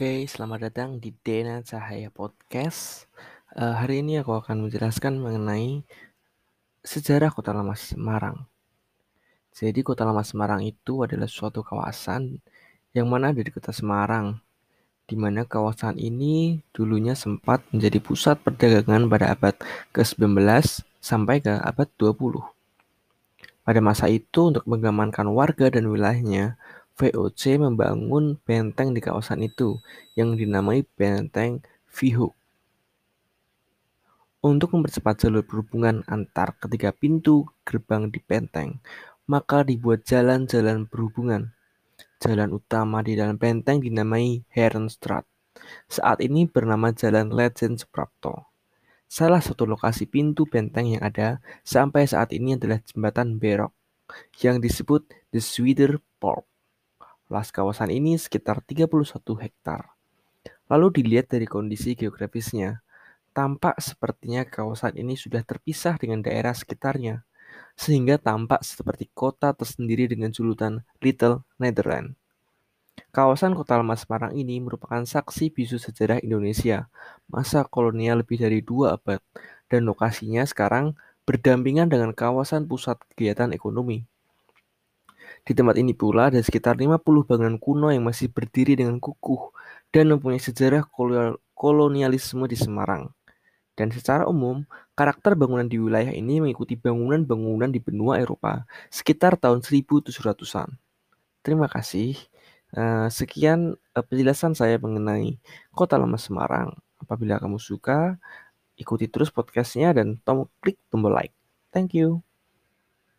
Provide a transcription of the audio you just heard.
Oke, selamat datang di Dena Cahaya Podcast. Uh, hari ini aku akan menjelaskan mengenai sejarah Kota Lama Semarang. Jadi Kota Lama Semarang itu adalah suatu kawasan yang mana ada di Kota Semarang, di mana kawasan ini dulunya sempat menjadi pusat perdagangan pada abad ke-19 sampai ke abad 20. Pada masa itu untuk mengamankan warga dan wilayahnya, VOC membangun benteng di kawasan itu yang dinamai Benteng Vihuk. Untuk mempercepat jalur berhubungan antar ketiga pintu gerbang di benteng, maka dibuat jalan-jalan berhubungan. Jalan utama di dalam benteng dinamai Herenstraat. Saat ini bernama Jalan Legend Suprapto. Salah satu lokasi pintu benteng yang ada sampai saat ini adalah jembatan Berok yang disebut The Sweeter Port. Luas kawasan ini sekitar 31 hektar. Lalu dilihat dari kondisi geografisnya, tampak sepertinya kawasan ini sudah terpisah dengan daerah sekitarnya, sehingga tampak seperti kota tersendiri dengan julutan Little Netherlands. Kawasan Kota Lama Semarang ini merupakan saksi bisu sejarah Indonesia, masa kolonial lebih dari dua abad, dan lokasinya sekarang berdampingan dengan kawasan pusat kegiatan ekonomi. Di tempat ini pula ada sekitar 50 bangunan kuno yang masih berdiri dengan kukuh dan mempunyai sejarah kolonialisme di Semarang. Dan secara umum, karakter bangunan di wilayah ini mengikuti bangunan-bangunan di benua Eropa sekitar tahun 1700-an. Terima kasih. Uh, sekian uh, penjelasan saya mengenai Kota Lama Semarang. Apabila kamu suka, ikuti terus podcastnya dan tom klik tombol like. Thank you.